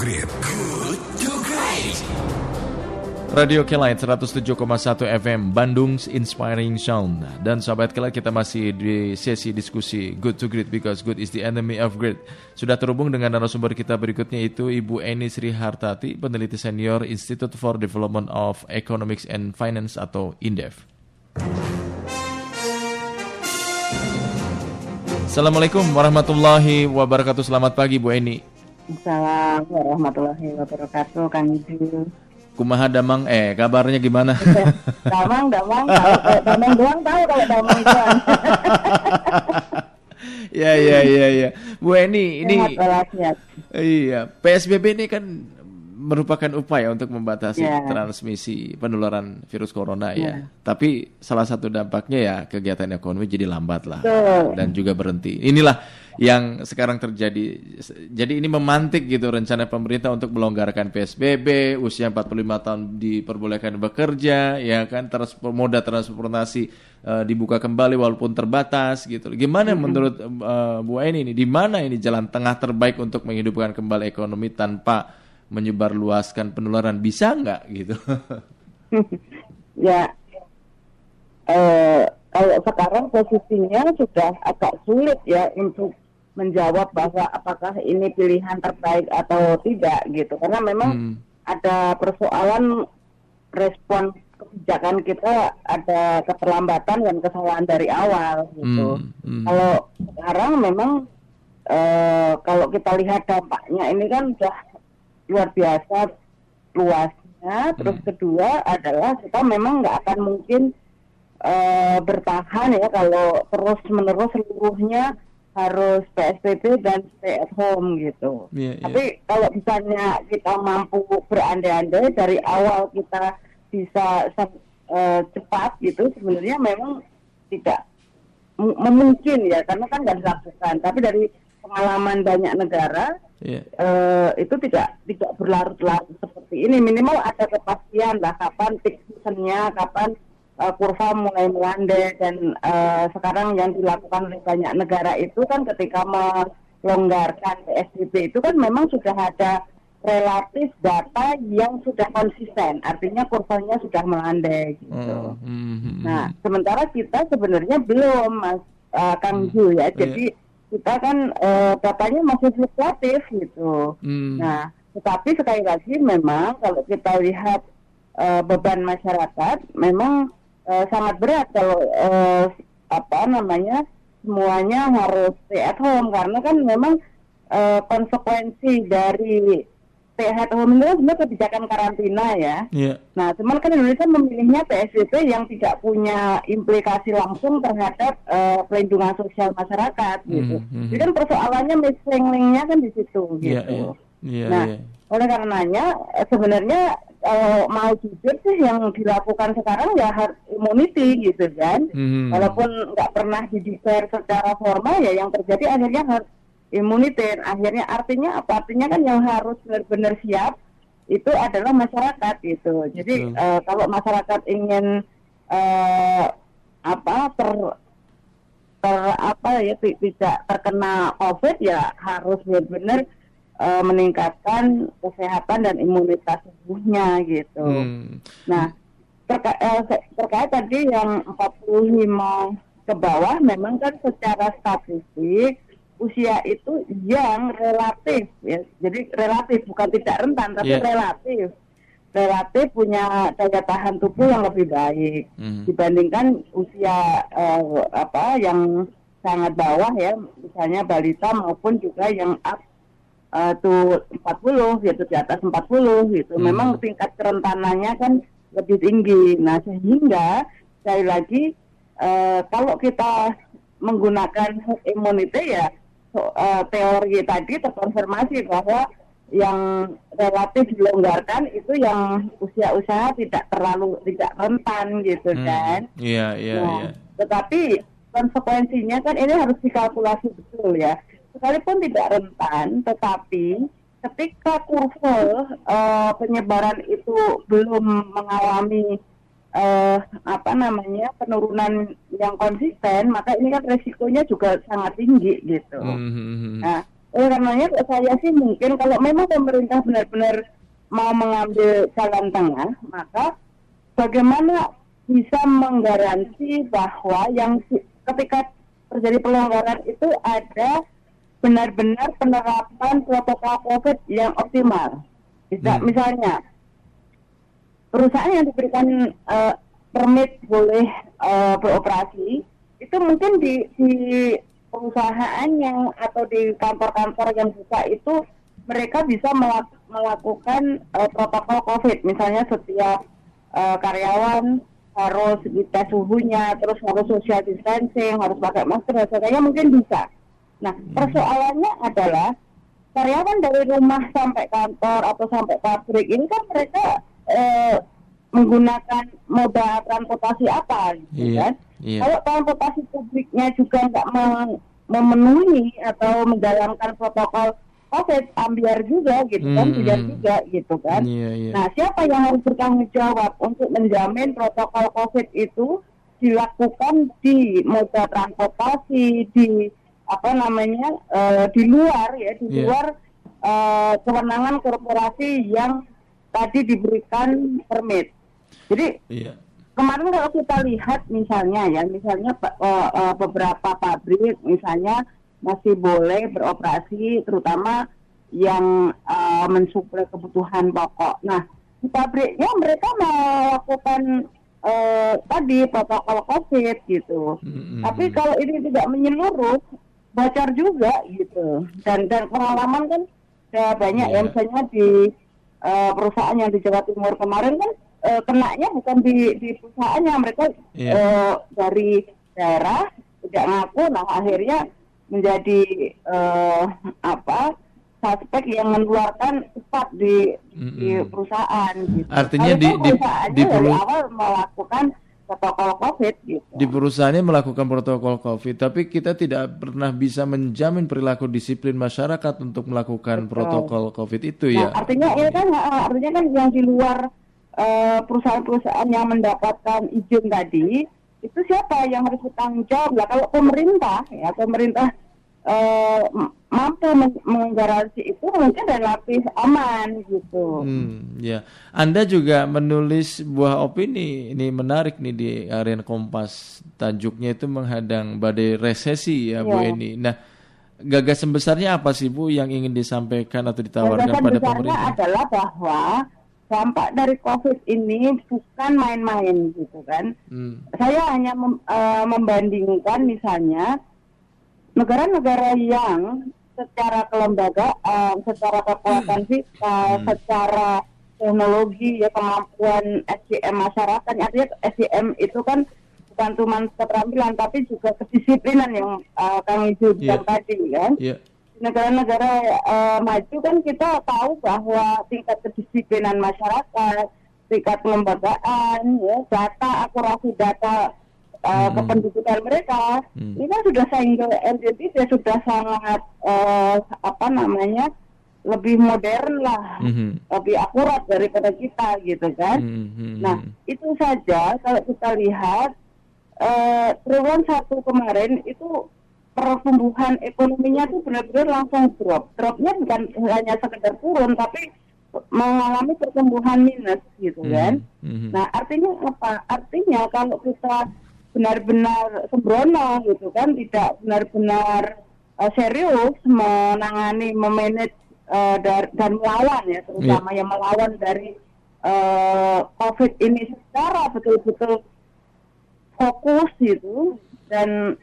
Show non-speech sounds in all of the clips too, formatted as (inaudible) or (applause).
Great. Good to Great. Radio Kelight 107,1 FM Bandung's Inspiring Sound. Dan sahabat Kelight kita masih di sesi diskusi Good to Great because good is the enemy of great. Sudah terhubung dengan narasumber kita berikutnya itu Ibu Eni Sri Hartati Peneliti senior Institute for Development of Economics and Finance atau INDEF. Assalamualaikum warahmatullahi wabarakatuh. Selamat pagi Bu Eni Assalamualaikum warahmatullahi wabarakatuh, Kang Ibu. Kumaha Damang, eh kabarnya gimana? damang, Damang, kalau (laughs) Damang doang tahu kalau Damang doang. (laughs) ya, ya, ya, ya. Bu Eni, ini, iya, PSBB ini kan merupakan upaya untuk membatasi yeah. transmisi penularan virus corona ya. Yeah. Tapi salah satu dampaknya ya kegiatan ekonomi jadi lambat lah Betul. dan juga berhenti. Inilah yang sekarang terjadi. Jadi ini memantik gitu rencana pemerintah untuk melonggarkan PSBB, usia 45 tahun diperbolehkan bekerja, ya kan terus moda transportasi uh, dibuka kembali walaupun terbatas gitu. Gimana menurut uh, Bu Eni ini di mana ini jalan tengah terbaik untuk menghidupkan kembali ekonomi tanpa menyebarluaskan penularan bisa nggak gitu? (laughs) ya, eh, kalau sekarang posisinya sudah agak sulit ya untuk menjawab bahwa apakah ini pilihan terbaik atau tidak gitu, karena memang hmm. ada persoalan respon kebijakan kita ada keterlambatan dan kesalahan dari awal gitu. Hmm. Hmm. Kalau sekarang memang eh, kalau kita lihat dampaknya ini kan sudah luar biasa luasnya. Terus hmm. kedua adalah kita memang nggak akan mungkin uh, bertahan ya kalau terus menerus seluruhnya harus PSBB dan stay at home gitu. Yeah, yeah. Tapi kalau misalnya kita mampu berandai-andai dari awal kita bisa uh, cepat gitu, sebenarnya memang tidak memungkin ya karena kan nggak dilakukan. Tapi dari pengalaman banyak negara yeah. Iya. uh, itu tidak tidak berlarut-larut seperti ini minimal ada kepastian lah kapan peak seasonnya kapan uh, kurva mulai melandai dan uh, sekarang yang dilakukan oleh banyak negara itu kan ketika melonggarkan PSBB itu kan memang sudah ada relatif data yang sudah konsisten, artinya kurvanya sudah melandai gitu. Oh, mm, -hmm. Nah, sementara kita sebenarnya belum, Mas uh, Kang Ju ya. Oh, Jadi yeah kita kan uh, datanya masih fluktuatif gitu. Hmm. Nah, tetapi sekali lagi memang kalau kita lihat uh, beban masyarakat memang uh, sangat berat kalau uh, apa namanya semuanya harus stay at home karena kan memang uh, konsekuensi dari stay at home itu sebenarnya kebijakan karantina ya. Yeah. Nah, cuman kan Indonesia memilihnya PSBB yang tidak punya implikasi langsung terhadap uh, pelindungan sosial masyarakat gitu. Mm -hmm. Jadi kan persoalannya missing linknya kan di situ iya, gitu. Yeah, yeah. nah, yeah. oleh karenanya sebenarnya uh, mau jujur sih yang dilakukan sekarang ya herd immunity gitu kan. Mm -hmm. Walaupun nggak pernah dideklar secara formal ya yang terjadi akhirnya harus imunitas akhirnya artinya apa artinya kan yang harus benar-benar siap itu adalah masyarakat gitu jadi uh, kalau masyarakat ingin uh, apa ter ter apa ya tidak terkena covid ya harus benar-benar uh, meningkatkan kesehatan dan imunitas tubuhnya gitu hmm. nah terka uh, terkait tadi yang 45 ke bawah memang kan secara statistik usia itu yang relatif ya jadi relatif bukan tidak rentan tapi yeah. relatif relatif punya daya tahan tubuh yang lebih baik mm. dibandingkan usia uh, apa yang sangat bawah ya misalnya balita maupun juga yang up uh, tuh 40 yaitu di atas 40 gitu mm. memang tingkat kerentanannya kan lebih tinggi nah sehingga sekali lagi uh, kalau kita menggunakan immunity ya uh, teori tadi terkonfirmasi bahwa yang relatif dilonggarkan itu yang usia-usia tidak terlalu tidak rentan gitu hmm. kan. Iya iya nah, iya. Tetapi konsekuensinya kan ini harus dikalkulasi betul ya. Sekalipun tidak rentan, tetapi ketika kurva uh, penyebaran itu belum mengalami uh, apa namanya penurunan yang konsisten maka ini kan resikonya juga sangat tinggi gitu. Mm-hmm. Nah oleh karenanya saya sih mungkin kalau memang pemerintah benar-benar mau mengambil jalan tengah, maka bagaimana bisa menggaransi bahwa yang ketika terjadi pelonggaran itu ada benar-benar penerapan protokol COVID yang optimal. Bisa, Hmm. Misalnya, perusahaan yang diberikan eh, permit boleh eh, beroperasi itu mungkin di, di perusahaan yang atau di kantor-kantor yang buka itu mereka bisa melak- melakukan eh, protokol COVID misalnya setiap eh, karyawan harus dites suhunya terus harus social distancing harus pakai masker dan sebagainya mungkin bisa nah persoalannya adalah karyawan dari rumah sampai kantor atau sampai pabrik ini kan mereka eh, menggunakan moda transportasi apa gitu Iya, kan iya. kalau transportasi publiknya juga nggak mem- memenuhi atau menjalankan protokol COVID ambiar juga gitu kan tidak hmm. juga gitu kan Iya, iya. Nah, siapa yang harus bertanggung jawab untuk menjamin protokol COVID itu dilakukan di moda transportasi, di apa namanya eh, di luar ya, di Iya. luar eh, kewenangan korporasi yang tadi diberikan permit. Jadi Iya. kemarin kalau kita lihat misalnya ya, misalnya eh, eh, beberapa pabrik misalnya masih boleh beroperasi, terutama yang eh, mensuplai kebutuhan pokok. Nah, di pabriknya mereka melakukan eh, tadi protokol COVID gitu. Mm-mm. Tapi kalau ini tidak menyeluruh, bocor juga gitu. Dan dan pengalaman kan ya banyak Iya. ya misalnya di eh, perusahaan yang di Jawa Timur kemarin kan eh, kenanya bukan di di perusahaannya mereka Iya. eh, dari daerah tidak ngaku, nah akhirnya menjadi eh, apa suspek yang mengeluarkan cepat di, di Mm-mm. perusahaan. Gitu. Artinya di- di- di perlu- awal melakukan protokol COVID gitu. Di perusahaannya melakukan protokol COVID, tapi kita tidak pernah bisa menjamin perilaku disiplin masyarakat untuk melakukan Betul. protokol COVID itu Nah, ya. artinya ini kan eh, artinya kan yang di luar eh, perusahaan-perusahaan yang mendapatkan izin tadi itu siapa yang harus bertanggung jawab lah kalau pemerintah ya pemerintah m- mampu men- menggaransi itu mungkin relatif aman gitu. Hmm, ya. Anda juga menulis buah opini ini menarik nih di harian Kompas. Tajuknya itu menghadang badai resesi ya Bu Iya. Eni. Nah, gagasan besarnya apa sih Bu yang ingin disampaikan atau ditawarkan Gagasan pada besarnya pemerintah? adalah bahwa dampak dari COVID ini bukan main-main gitu kan. Hmm, saya hanya mem- eh, membandingkan misalnya negara-negara yang secara kelembagaan, secara kekuatan fiskal, Hmm. secara teknologi ya kemampuan SDM masyarakat, artinya SDM itu kan bukan cuma keterampilan tapi juga kedisiplinan yang eh, Kang Ijo bilang Iya. tadi kan ya. negara-negara eh, maju kan kita tahu bahwa tingkat kedisiplinan masyarakat, tingkat kelembagaan, ya, data akurasi data eh, Hmm. kependudukan mereka, Hmm. ini kan sudah single entity, dia sudah sangat eh, apa namanya lebih modern lah, Mhm. lebih akurat daripada kita gitu kan. Hmm, hmm, Nah, itu saja kalau kita lihat eh, triwulan satu kemarin itu pertumbuhan ekonominya itu benar-benar langsung drop. Dropnya bukan hanya sekedar turun, tapi mengalami pertumbuhan minus gitu Hmm, kan. hmm. Nah, artinya apa? Artinya kalau kita benar-benar sembrono gitu kan, tidak benar-benar eh, serius menangani, memanage eh, dar- dan melawan ya, terutama yang melawan dari eh, COVID ini secara betul-betul fokus gitu dan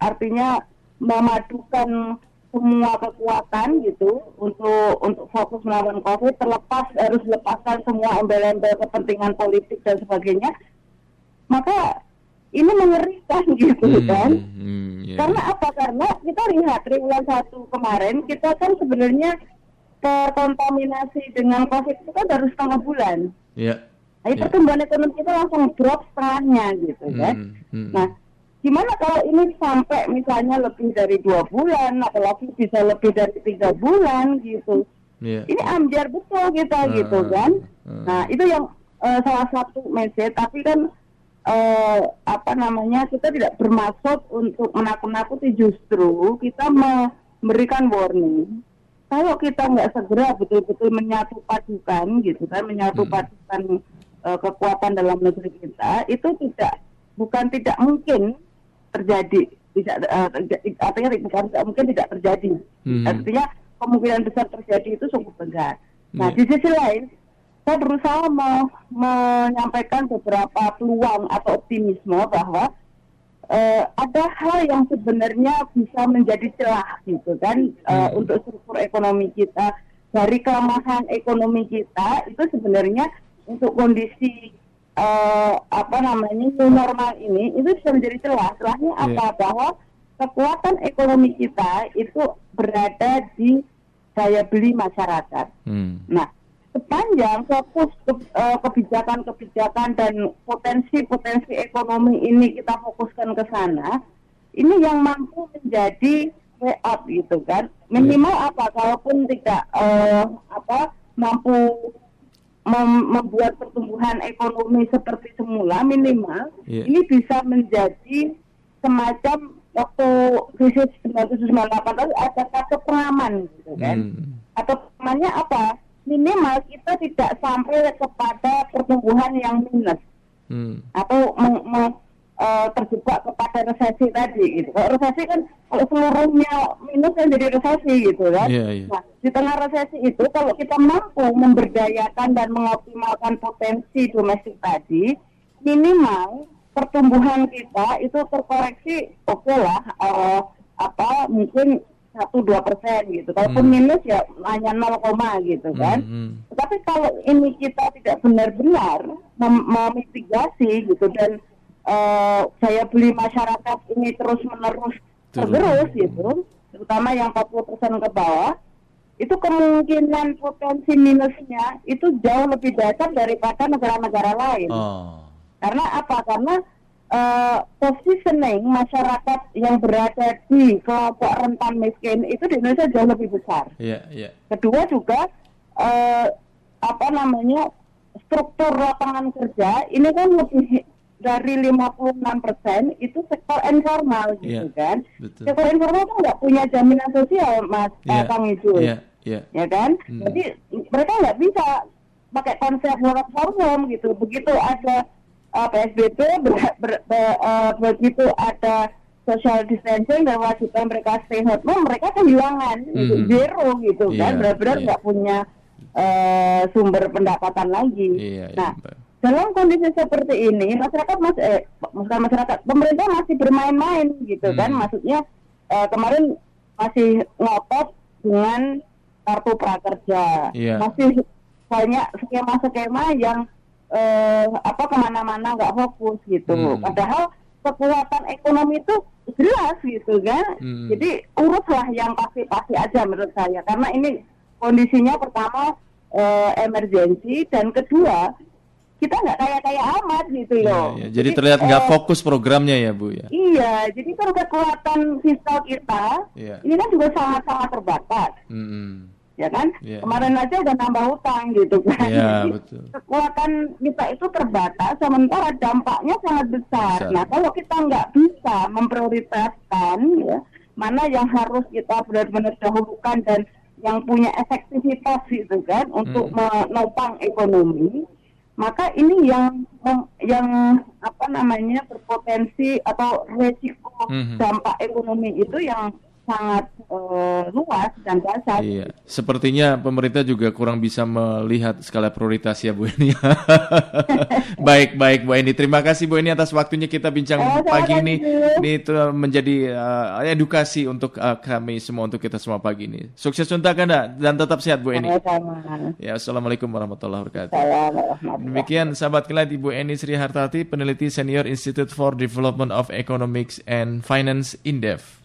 artinya memadukan semua kekuatan gitu untuk untuk fokus melawan COVID terlepas harus lepaskan semua embel-embel kepentingan politik dan sebagainya maka ini mengerikan (laughs) gitu Hmm, kan hmm, ya. karena apa karena kita lihat triwulan satu kemarin kita kan sebenarnya terkontaminasi dengan COVID itu kan baru setengah bulan Ya. Jadi Ya. pertumbuhan ekonomi kita langsung drop setengahnya gitu kan. Hmm, hmm. Nah, gimana kalau ini sampai misalnya lebih dari dua bulan, apalagi bisa lebih dari tiga bulan gitu. Ya. Ini ambiar betul kita Ah, gitu kan. ah. Nah, itu yang eh, salah satu message. Tapi kan eh, apa namanya kita tidak bermaksud untuk menakut-nakuti justru kita me- memberikan warning. Kalau kita nggak segera betul-betul menyatu padukan gitu kan, menyatu Hmm. padukan eh, kekuatan dalam negeri kita, itu tidak bukan tidak mungkin terjadi, tidak eh, terja- artinya bukan tidak mungkin tidak terjadi. Hmm. Artinya kemungkinan besar terjadi itu sungguh besar. Nah Iya. di sisi lain, saya berusaha me- menyampaikan beberapa peluang atau optimisme bahwa eh, ada hal yang sebenarnya bisa menjadi celah gitu kan eh, Hmm. untuk struktur ekonomi kita dari kelemahan ekonomi kita itu sebenarnya untuk kondisi eh, apa namanya normal ini itu bisa menjadi celah celahnya Iya. apa bahwa kekuatan ekonomi kita itu berada di daya beli masyarakat Hmm. Nah, sepanjang fokus ke- eh, kebijakan-kebijakan dan potensi-potensi ekonomi ini kita fokuskan ke sana, ini yang mampu menjadi out gitu kan. Minimal apa? Kalaupun tidak eh, apa mampu mem- membuat pertumbuhan ekonomi seperti semula minimal Iya. ini bisa menjadi semacam waktu krisis 1998 lalu ada kartu pengaman gitu kan Hmm. atau namanya apa minimal kita tidak sampai kepada pertumbuhan yang minus Hmm. atau meng- meng- eh, terjebak kepada resesi tadi gitu. Kalau resesi kan kalau seluruhnya minus kan jadi resesi gitu kan. Iya, iya. Nah di tengah resesi itu kalau kita mampu memberdayakan dan mengoptimalkan potensi domestik tadi, minimal pertumbuhan kita itu terkoreksi oke lah eh, apa mungkin satu dua persen gitu. Kalaupun Hmm. minus ya hanya 0, gitu kan. Hmm, hmm. Tetapi kalau ini kita tidak benar-benar mem- memitigasi gitu dan eh, daya beli masyarakat ini terus menerus tergerus gitu, terutama yang 40% ke bawah, itu kemungkinan potensi minusnya itu jauh lebih dasar daripada negara-negara lain. Oh. Karena apa? Karena eh, positioning masyarakat yang berada di kelompok rentan miskin itu di Indonesia jauh lebih besar. Iya, iya. Kedua juga eh, apa namanya struktur lapangan kerja ini kan lebih dari 56% itu sektor informal gitu Iya, kan. betul. Sektor informal kan nggak punya jaminan sosial Mas eh, Iya, Kang Ijul. Iya, iya. Ya kan? Hmm. Jadi mereka nggak bisa pakai konsep work from home gitu. Begitu ada eh, PSBB, ber- ber- be- eh, begitu ada social distancing dan wajibnya mereka stay home, mereka kehilangan gitu, Mhm. zero gitu Iya, kan, benar-benar iya. nggak punya eh, sumber pendapatan lagi. Iya, iya, nah, Mbak. dalam kondisi seperti ini, masyarakat mas, eh, masyarakat, pemerintah masih bermain-main gitu Hmm. kan, maksudnya eh, kemarin masih ngotot dengan kartu prakerja, Iya. masih banyak skema-skema yang eh, apa ke mana-mana nggak fokus gitu. Hmm. Padahal kekuatan ekonomi itu jelas gitu kan. Hmm. Jadi uruslah yang pasti-pasti aja menurut saya karena ini kondisinya pertama eh, emergensi dan kedua kita nggak kaya-kaya amat gitu Iya, loh. iya. Jadi terlihat nggak eh, fokus programnya ya, Bu ya. Iya, jadi kan kekuatan fiskal kita Iya. ini kan juga sangat-sangat terbatas Hmm. Ya kan? Iya. Kemarin aja udah nambah utang gitu kan. Jadi, betul. Kekuatan kita itu terbatas, sementara dampaknya sangat besar. Besar. Nah, kalau kita nggak bisa memprioritaskan ya mana yang harus kita benar-benar dahulukan dan yang punya efektivitas gitu kan untuk Hmm. menopang ekonomi, maka ini yang yang apa namanya berpotensi atau resiko Mhm. dampak ekonomi itu yang sangat eh, luas dan dasar. Iya, sepertinya pemerintah juga kurang bisa melihat skala prioritas ya Bu Eni. (laughs) baik, baik Bu Eni. Terima kasih Bu Eni atas waktunya kita bincang Oh, sama pagi ini. Ini itu menjadi uh, edukasi untuk uh, kami semua untuk kita semua pagi ini. Sukses untuk Anda dan tetap sehat Bu Eni. Sama-sama. Ya, assalamualaikum warahmatullahi wabarakatuh. Demikian sahabat kilat Ibu Eni Sri Hartati, peneliti senior Institute for Development of Economics and Finance Indef.